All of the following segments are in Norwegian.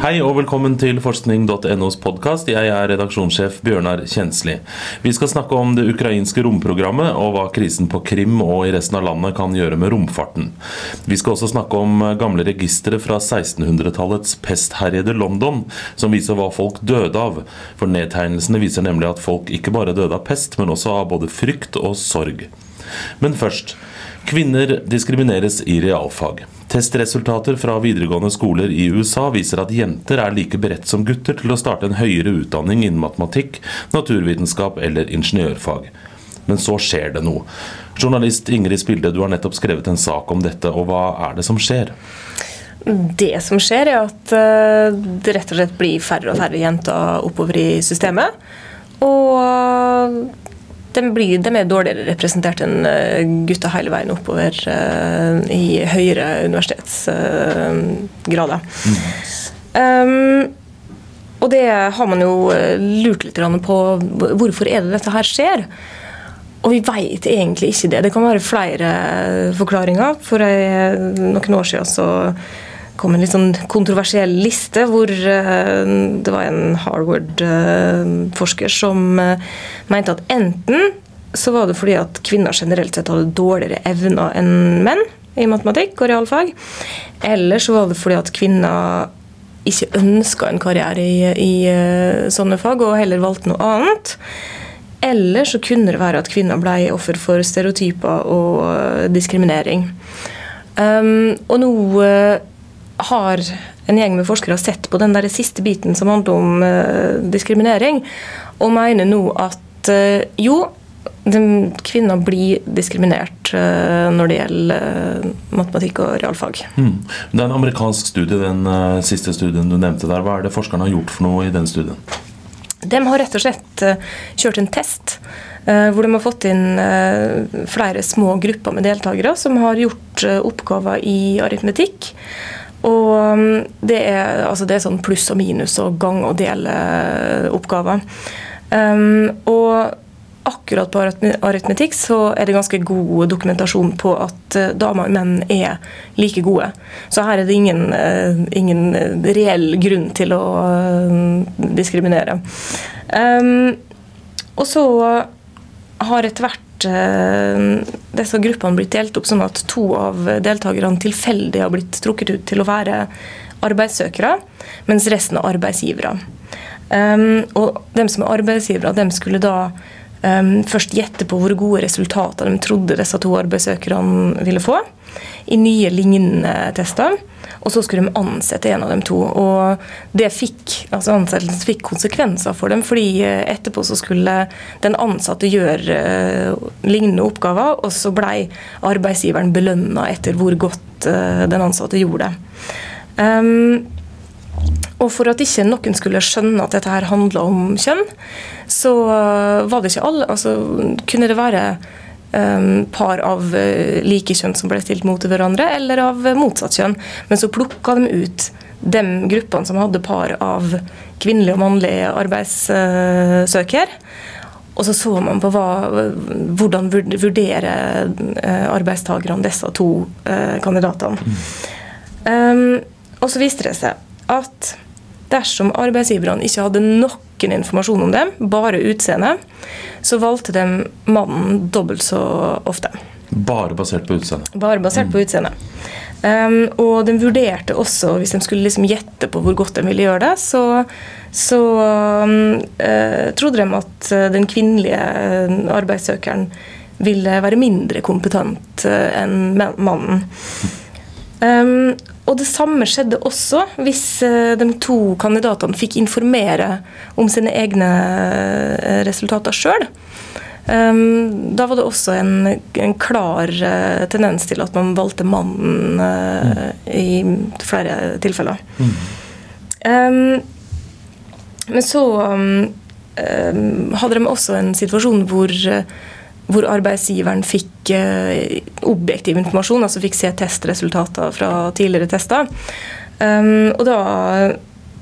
Hei og velkommen til forskning.nos podkast. Jeg er redaksjonssjef Bjørnar Kjensli. Vi skal snakke om det ukrainske romprogrammet og hva krisen på Krim og i resten av landet kan gjøre med romfarten. Vi skal også snakke om gamle registre fra 1600-tallets pestherjede London, som viser hva folk døde av. For nedtegnelsene viser nemlig at folk ikke bare døde av pest, men også av både frykt og sorg. Men først. Kvinner diskrimineres i realfag. Testresultater fra videregående skoler i USA viser at jenter er like beredt som gutter til å starte en høyere utdanning innen matematikk, naturvitenskap eller ingeniørfag. Men så skjer det noe. Journalist Ingrid Spilde, du har nettopp skrevet en sak om dette, og hva er det som skjer? Det som skjer, er at eh, det rett og slett blir færre og færre jenter oppover i systemet. Og de, blir, de, er dårligere representert enn eh, gutta hele veien oppover uh, i høyere universitetsgrader. Mm. um, og det har man jo lurt litt på. Hvorfor er det dette her skjer? Og vi veit egentlig ikke det. Det kan være flere forklaringer. For noen år siden så kom en litt sånn kontroversiell liste hvor uh, det var en Harvard-forsker som uh, mente at enten så var det fordi at kvinner generelt sett hadde dårligere evner enn menn i matematikk og realfag, eller så var det fordi at kvinner ikke ønska en karriere i, i sånne fag, og heller valgte noe annet. Eller så kunne det være at kvinner ble offer for stereotyper og diskriminering. Um, og nå har en gjeng med forskere sett på den der siste biten som handler om uh, diskriminering, og mener nå at uh, jo, kvinner blir diskriminert uh, når det gjelder matematikk og realfag. Mm. Det er en amerikansk studie, den siste studien du nevnte der. Hva er det forskerne har gjort for noe i den studien? De har rett og slett kjørt en test hvor de har fått inn flere små grupper med deltakere som har gjort oppgaver i aritmetikk. Og um, det er, altså det er sånn pluss og minus og gang og dele-oppgaver. Um, og akkurat på aritmetikk så er det ganske god dokumentasjon på at uh, damer og menn er like gode. Så her er det ingen, uh, ingen reell grunn til å diskriminere. Um, og så har etter hvert Eh, disse gruppene blitt delt opp sånn at to av deltakerne tilfeldig har blitt trukket ut til å være arbeidssøkere, mens resten er arbeidsgivere. Um, og dem som er arbeidsgivere, dem skulle da først gjette på hvor gode resultater de trodde disse to arbeidssøkerne ville få i nye lignende tester. Og så skulle de ansette en av dem to. Og det fikk, altså ansettelsen fikk konsekvenser for dem, fordi eh, etterpå så skulle den ansatte gjøre uh, lignende oppgaver, og så blei arbeidsgiveren belønna etter hvor godt uh, den ansatte gjorde det. Um, og for at ikke noen skulle skjønne at dette her handla om kjønn, så var det ikke alle altså Kunne det være um, par av uh, like kjønn som ble stilt mot hverandre, eller av motsatt kjønn. Men så plukka de ut de gruppene som hadde par av kvinnelig og mannlig arbeidssøker. Og så så man på hva, hvordan vurderer arbeidstakerne disse to kandidatene. Um, og så viste det seg at dersom arbeidsgiverne ikke hadde noen informasjon om dem, bare utseende, så valgte de mannen dobbelt så ofte. Bare basert på utseende? Bare basert mm. på utseende. Um, og de vurderte også, hvis de skulle liksom gjette på hvor godt de ville gjøre det, så, så um, uh, trodde de at eh, den kvinnelige eh, arbeidssøkeren ville være mindre kompetent enn mannen. Um, og det samme skjedde også hvis uh, de to kandidatene fikk informere om sine egne uh, resultater sjøl. Um, da var det også en, en klar uh, tendens til at man valgte mannen i flere tilfeller. Mm. Um, men så um, hadde de også en situasjon hvor hvor arbeidsgiveren fikk eh, objektiv informasjon, altså fikk se testresultater fra tidligere tester. Um, og da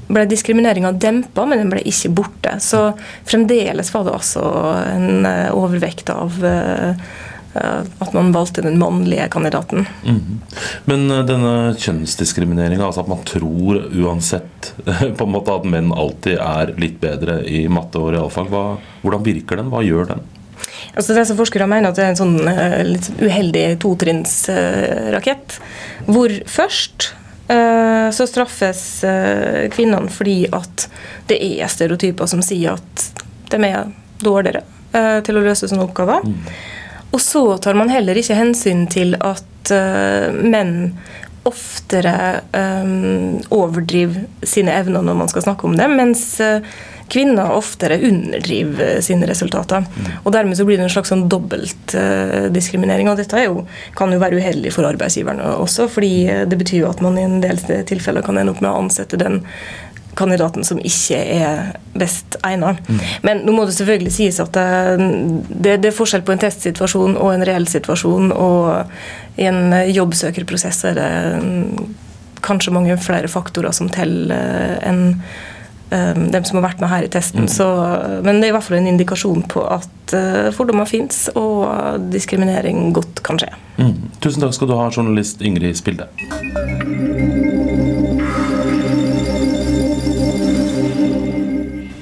ble diskrimineringa dempa, men den ble ikke borte. Så fremdeles var det altså en uh, overvekt av eh, at man valgte den mannlige kandidaten. Mhm. Men eh, denne kjønnsdiskrimineringa, altså at man tror uansett på en måte at menn alltid er litt bedre i matte og realfag, hva, hvordan virker den? Hva gjør den? Altså det som Forskere mener at det er en sånn uh, litt uheldig totrinnsrakett. Hvor først uh, så straffes kvinnene fordi at det er stereotyper som sier at de er dårligere til å løse sånne oppgaver. Mm. Og så tar man heller ikke hensyn til at menn oftere overdriver sine evner når man skal snakke om dem, mens kvinner oftere underdriver sine resultater. Mm. Og Dermed så blir det en slags sånn dobbeltdiskriminering. Uh, og dette jo, kan jo være uheldig for arbeidsgiverne også, fordi det betyr jo at man i en del tilfeller kan ende opp med å ansette den kandidaten som ikke er best egnet. Mm. Men nå må det selvfølgelig sies at det, det, er forskjell på en testsituasjon og en reell situasjon. Og i en jobbsøkerprosess er det kanskje mange flere faktorer som teller enn um, dem som har vært med her i testen. Mm. Så, men det er i hvert fall en indikasjon på at uh, fordommer fins, og diskriminering godt kan skje. Mm. Tusen takk skal du ha, journalist Ingrid Spilde.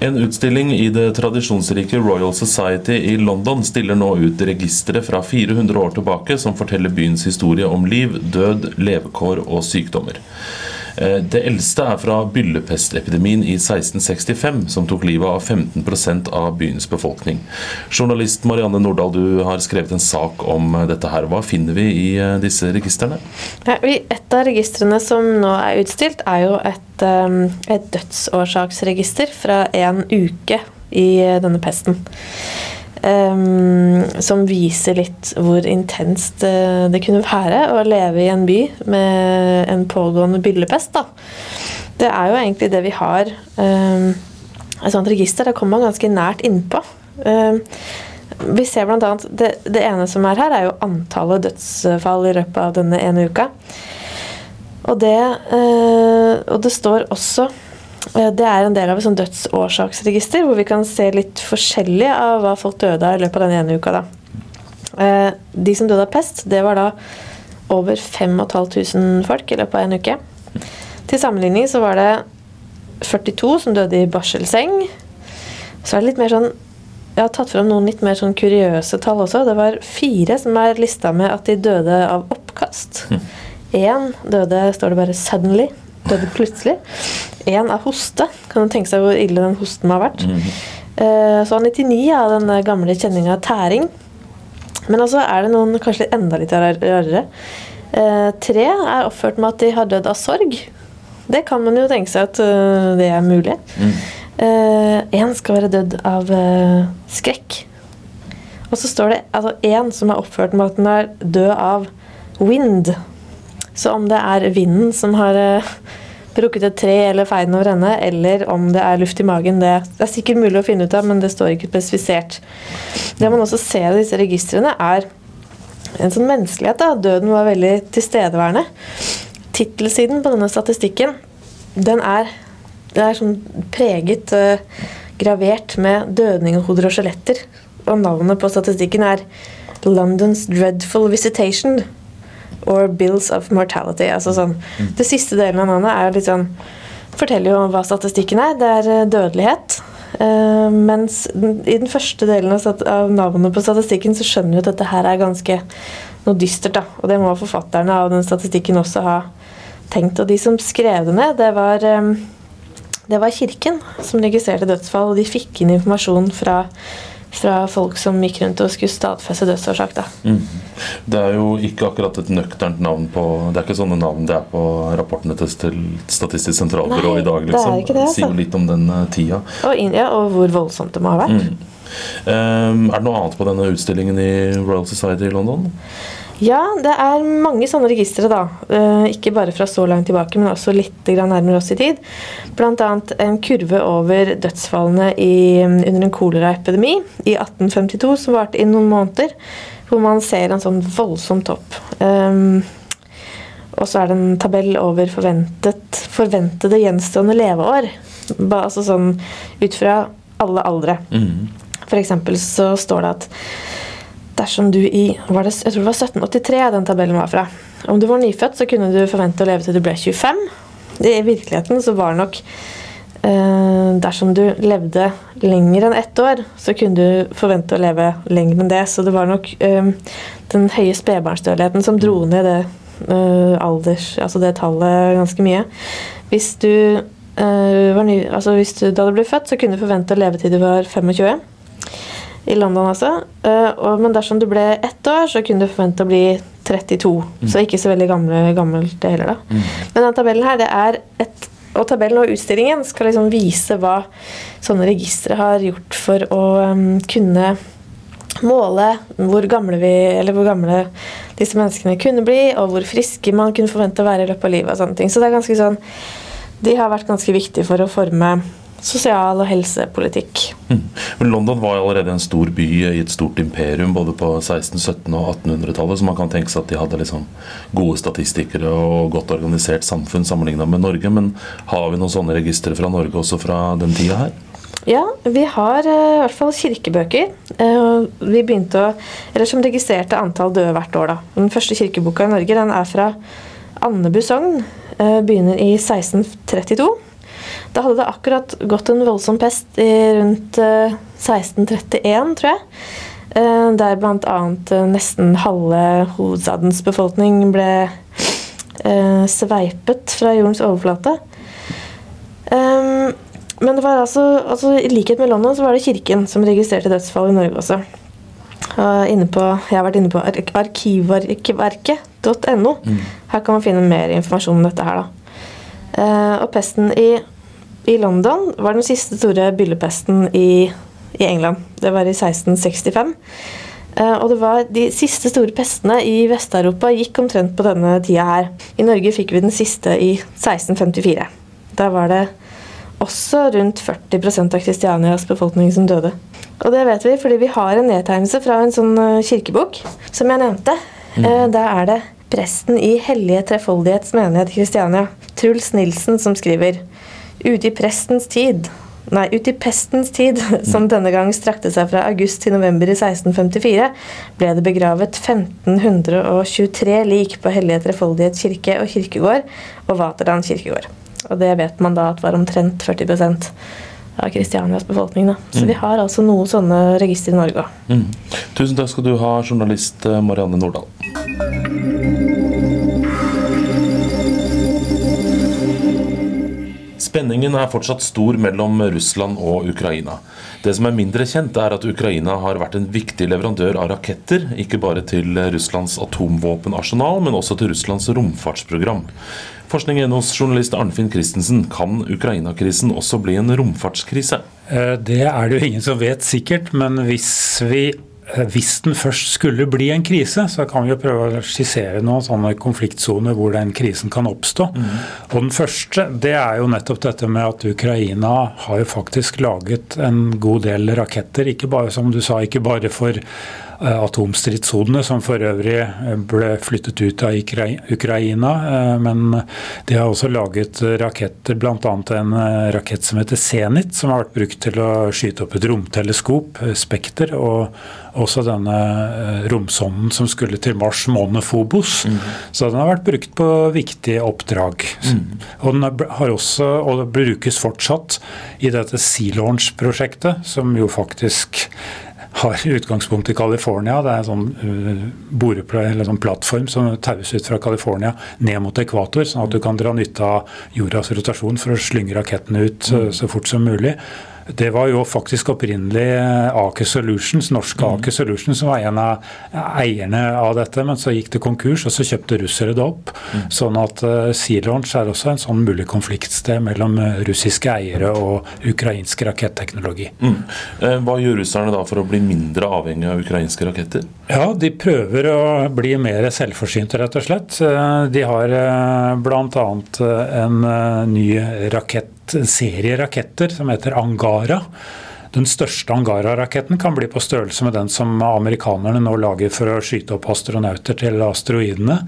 En utstilling i det tradisjonsrike Royal Society i London stiller nå ut registre fra 400 år tilbake som forteller byens historie om liv, død, levekår og sykdommer. Eh, det eldste er fra byllepestepidemien i 1665, som tok livet av 15% av byens befolkning. Journalist Marianne Nordahl, du har skrevet en sak om dette. her. Hva finner vi i eh, disse registrene? Et av registrene som nå er utstilt, er jo et, eh, et dødsårsaksregister fra en uke i denne pesten. Um, som viser litt hvor intenst uh, det kunne være å leve i en by med en pågående byllepest. Da. Det er jo egentlig det vi har. Um, et sånt register. Der kommer man ganske nært innpå. Um, vi ser blant annet, det, det, ene som er her, er jo antallet dødsfall i løpet av denne ene uka. Og det, uh, og det står også Eh, det er en del av et sånn dødsårsaksregister, hvor vi kan se litt forskjellig av hva folk døde av i løpet av den ene uka. Da. Eh, de som døde av pest, det var da over 5500 folk i løpet av en uke. Til sammenligning så var det 42 som døde i barselseng. Så er det litt mer sånn Jeg har tatt fram noen litt mer sånn kuriøse tall også. Det var fire som er lista med at de døde av oppkast. Én døde, står det bare 'suddenly', døde plutselig. Én er hoste. Kan du tenke seg hvor ille den hosten har vært. Mm -hmm. Så 99 av den gamle kjenninga tæring. Men altså er det noen kanskje enda litt rarere. Eh, tre er oppført med at de har dødd av sorg. Det kan man jo tenke seg at eh, det er mulig. Én mm. skal være dødd av skrekk. Og så står det altså én som er oppført med at den er død av wind. Så om det er vinden som har uh, brukket et tre eller feien over henne, eller om det er luft i magen, det, er sikkert mulig å finne ut av, men det står ikke spesifisert. Det man også ser av disse registrene, er en sånn menneskelighet. Da. Døden var veldig tilstedeværende. Tittelsiden på denne statistikken, den er, den er sånn preget uh, gravert med dødninghoder og skjeletter. Og navnet på statistikken er London's Dreadful Visitation or bills of mortality. Altså sånn, mm. Det siste delen av navnet er litt sånn forteller jo hva statistikken er. Det er eh, dødelighet. Uh, mens i den første delen av navnet på statistikken så skjønner vi at dette her er ganske noe dystert. da, Og det må forfatterne av den statistikken også ha tenkt. Og de som skrev det ned, det var, um, det var Kirken som registrerte dødsfall. Og de fikk inn informasjon fra fra folk som gikk rundt og skulle stadfeste dødsårsak. Da. Mm. Det er jo ikke akkurat et nøkternt navn på Det er ikke sånne navn det er på rapportene til Statistisk sentralbyrå i dag. liksom. Det, det altså. Sier jo litt om den uh, tida. Og, ja, og hvor voldsomt det må ha vært. Mm. Um, er det noe annet på denne utstillingen i Royal Society i London? Ja, det er mange sånne registre, da. Uh, ikke bare fra så langt tilbake, men også litt nærmere oss i tid. Bl.a. en kurve over dødsfallene i, under en koleraepidemi i 1852 som varte i noen måneder. Hvor man ser en sånn voldsom topp. Um, og så er det en tabell over forventet, forventede gjenstående leveår. Altså sånn ut fra alle aldre. Mm. For eksempel så står det at dersom du i det, Jeg tror det var 1783 den tabellen var fra. Om du var nyfødt, så kunne du forvente å leve til du ble 25. I virkeligheten så var det nok eh, Dersom du levde lenger enn ett år, så kunne du forvente å leve lenger enn det. Så det var nok eh, den høye spedbarnsdødeligheten som dro ned det eh, alders, altså det tallet ganske mye. Hvis du, eh, ny, altså hvis du da du ble født, så kunne du forvente å leve til du var 25 i London altså. Og, men dersom du ble ett år, så kunne du forvente å bli 32. Mm. Så ikke så veldig gamle, gammelt det heller, da. Mm. Men denne tabellen her, det er et og tabellen og utstillingen skal liksom vise hva sånne registre har gjort for å um, kunne måle hvor gamle, vi, eller hvor gamle disse menneskene kunne bli, og hvor friske man kunne forvente å være i løpet av livet. og sånne ting. Så det er ganske sånn, de har vært ganske viktige for å forme sosial- og helsepolitikk. Mm. Men London var allerede en stor by i et stort imperium både på 16-, 17- og 1800-tallet, så man kan tenke seg at de hadde liksom gode statistikere og godt organisert samfunn sammenligna med Norge. Men har vi noen sånne registre fra Norge også fra den tida her? Ja, vi har uh, i hvert fall kirkebøker. Uh, vi begynte å, eller Som registrerte antall døde hvert år. da. Den første kirkeboka i Norge den er fra Andebu sogn. Uh, begynner i 1632. Da hadde det akkurat gått en voldsom pest i rundt 1631, eh, tror jeg. Eh, der bl.a. Eh, nesten halve hovedstadens befolkning ble sveipet fra jordens overflate. Men det var altså, altså, i likhet med London så var det kirken som registrerte dødsfall i Norge også. På, jeg har vært inne på arkivverket.no. Mm. Her kan man finne mer informasjon om dette her. da. Og pesten i i London var den siste store byllepesten i, i England. Det var i 1665. Uh, og det var De siste store pestene i Vest-Europa gikk omtrent på denne tida her. I Norge fikk vi den siste i 1654. Da var det også rundt 40% av Kristianias befolkning som døde. Og det vet vi fordi vi har en nedtegnelse fra en sånn eh, kirkebok som jeg nevnte. Mm. Uh, da er det presten i Hellige Trefoldighets menighet Kristiania, Truls Nilsen, som skriver Ute i prestens tid Nei, ut i pestens tid, som denne gang strakte seg fra august til november i 1654, ble det begravet 1523 lik på Hellige Trefoldighet kirke og kirkegård og Vaterland kirkegård. Og det vet man da at var omtrent 40 av Kristianias befolkning. Da. Så mm. vi har altså noen sånne register i Norge òg. Mm. Tusen takk skal du ha, journalist eh, Marianne Nordahl. Spenningen er fortsatt stor mellom Russland og Ukraina. Det som er mindre kjent, er at Ukraina har vært en viktig leverandør av raketter, ikke bare til Russlands atomvåpenarsenal, men også til Russlands romfartsprogram. Forskning.nos journalist Arnfinn Christensen, kan Ukraina-krisen også bli en romfartskrise? Eh, det er det jo ingen som vet sikkert, men hvis vi hvis den først skulle bli en krise, så kan vi jo prøve å skissere noen sånne konfliktsoner hvor den krisen kan oppstå. Mm. Og Den første det er jo nettopp dette med at Ukraina har jo faktisk laget en god del raketter. Ikke bare som du sa, ikke bare for atomstridssonene, som for øvrig eh, ble flyttet ut av Ukraina. Eh, men de har også laget raketter, bl.a. en rakett som heter Zenit, som har vært brukt til å skyte opp et romteleskop, Spekter, og også denne romsonden som skulle til Mars, Monefobos. Mm. Så den har vært brukt på viktige oppdrag. Mm. Og den har også, og det brukes fortsatt i dette Sea Launch-prosjektet, som jo faktisk har utgangspunkt i California. Det er en sånn, uh, sånn plattform som taues ut fra California ned mot ekvator, sånn at du kan dra nytte av jordas rotasjon for å slynge raketten ut uh, så fort som mulig. Det var jo faktisk opprinnelig Aker Solutions, norske mm. Aker Solutions som var en av eierne av dette, men så gikk det konkurs, og så kjøpte russere det opp. Mm. Sånn at uh, Sea Launch er også en sånn mulig konfliktsted mellom russiske eiere og ukrainsk raketteknologi. Mm. Eh, hva gjør russerne da for å bli mindre avhengig av ukrainske raketter? Ja, De prøver å bli mer selvforsynte, rett og slett. De har bl.a. en ny rakett en serie raketter som heter Angara. Den største Angara-raketten kan bli på størrelse med den som amerikanerne nå lager for å skyte opp astronauter til asteroidene.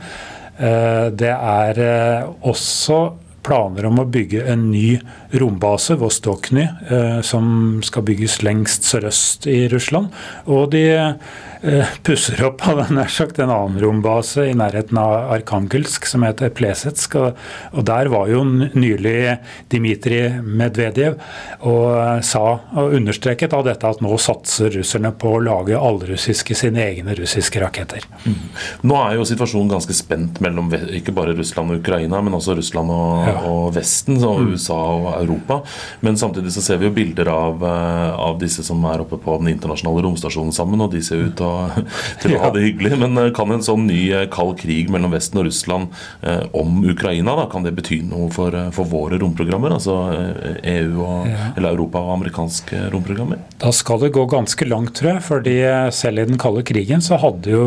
Eh, det er eh, også planer om å bygge en ny rombase, Vostokny, eh, som skal bygges lengst sørøst i Russland. Og de uh, pusser opp av den, er sagt, en annen rombase i nærheten av Arkangelsk som heter Plesetsk. Og, og der var jo nylig Dmitrij Medvedev og sa og understreket av dette at nå satser russerne på å lage allrussiske sine egne russiske raketter. Mm. Nå er jo situasjonen ganske spent mellom ikke bare Russland og Ukraina, men også Russland og, ja. Og Vesten, og mm. USA og Europa. Men samtidig så ser vi jo bilder av, eh, av disse som er oppe på den internasjonale romstasjonen sammen, og de ser ut til å, ha det hyggelig. Men eh, kan en sånn ny eh, kald krig mellom Vesten og Russland om Ukraina, da, kan det bety noe for, for våre romprogrammer? Altså EU e og, eller Europa og amerikanske romprogrammer? Da skal det gå ganske langt, tror jeg. fordi selv i den kalde krigen så hadde jo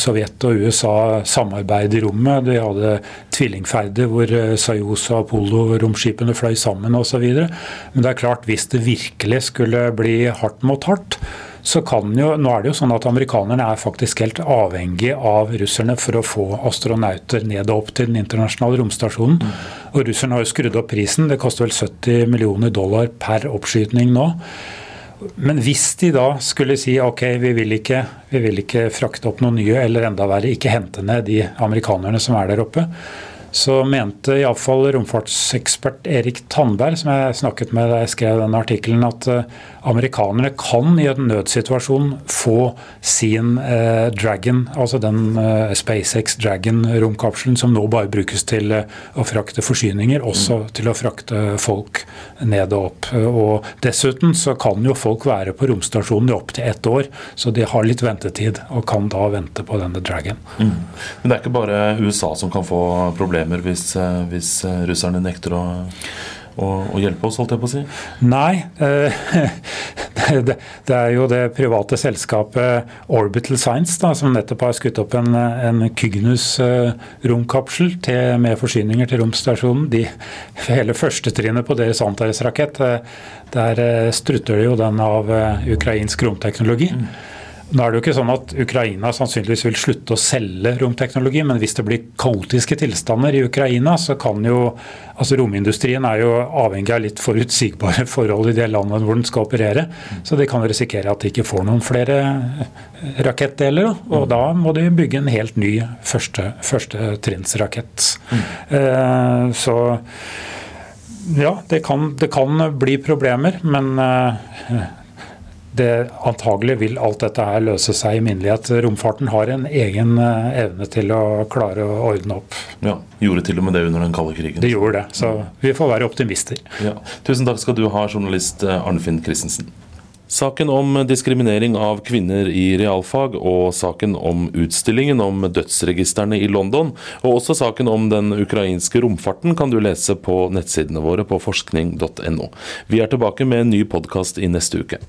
Sovjet og USA samarbeid i rommet. De hadde tvillingferder hvor Sayos og Apollo-romskipene fløy sammen osv. Men det er klart, hvis det virkelig skulle bli hardt mot hardt, så kan jo, nå er det jo sånn at Amerikanerne er faktisk helt avhengig av russerne for å få astronauter ned og opp til den internasjonale romstasjonen. Mm. Og Russerne har jo skrudd opp prisen. Det koster vel 70 millioner dollar per oppskytning nå. Men hvis de da skulle si ok, vi vil, ikke, vi vil ikke frakte opp noen nye, eller enda verre, ikke hente ned de amerikanerne som er der oppe, så mente iallfall romfartsekspert Erik Tandberg, som jeg snakket med da jeg skrev denne artikkelen, at amerikanere amerikanerne kan i en nødsituasjon få sin eh, Dragon, altså den eh, SpaceX Dragon-romkapselen som nå bare brukes til eh, å frakte forsyninger, også mm. til å frakte folk ned og opp. Og Dessuten så kan jo folk være på romstasjonen i opptil ett år, så de har litt ventetid og kan da vente på denne Dragon. Mm. Men det er ikke bare USA som kan få problemer problemer hvis, eh, hvis eh, russerne nekter å, å, hjelpe oss, holdt jeg på å si? Nei. Eh, det, det, er jo det private selskapet Orbital Science da, som nettopp har skutt opp en, en Kygnus-romkapsel med forsyninger til romstasjonen. De, hele førstetrinnet på deres Antares-rakett, der strutter det jo den av ukrainsk romteknologi. Mm. Nå er det jo ikke sånn at Ukraina sannsynligvis vil slutte å selge romteknologi, men hvis det blir kaotiske tilstander i Ukraina, så kan jo altså Romindustrien er jo avhengig av litt forutsigbare forhold i de landene hvor den skal operere. Så de kan risikere at de ikke får noen flere rakettdeler. Og da må de bygge en helt ny første, førstetrinnsrakett. Mm. Eh, så ja, det kan, det kan, bli problemer, men eh, det antagelig vil alt dette her løse seg i minnelighet. Romfarten har en egen eh, evne til å klare å ordne opp. Ja, Gjorde til og med det under den kalde krigen. Det gjorde det, så vi får være optimister. Ja. Tusen takk skal du ha, journalist eh, Arnfinn Christensen. Saken om diskriminering av kvinner i realfag og saken om utstillingen om dødsregistrene i London, og også saken om den ukrainske romfarten kan du lese på nettsidene våre på forskning.no. Vi er tilbake med en ny podkast i neste uke.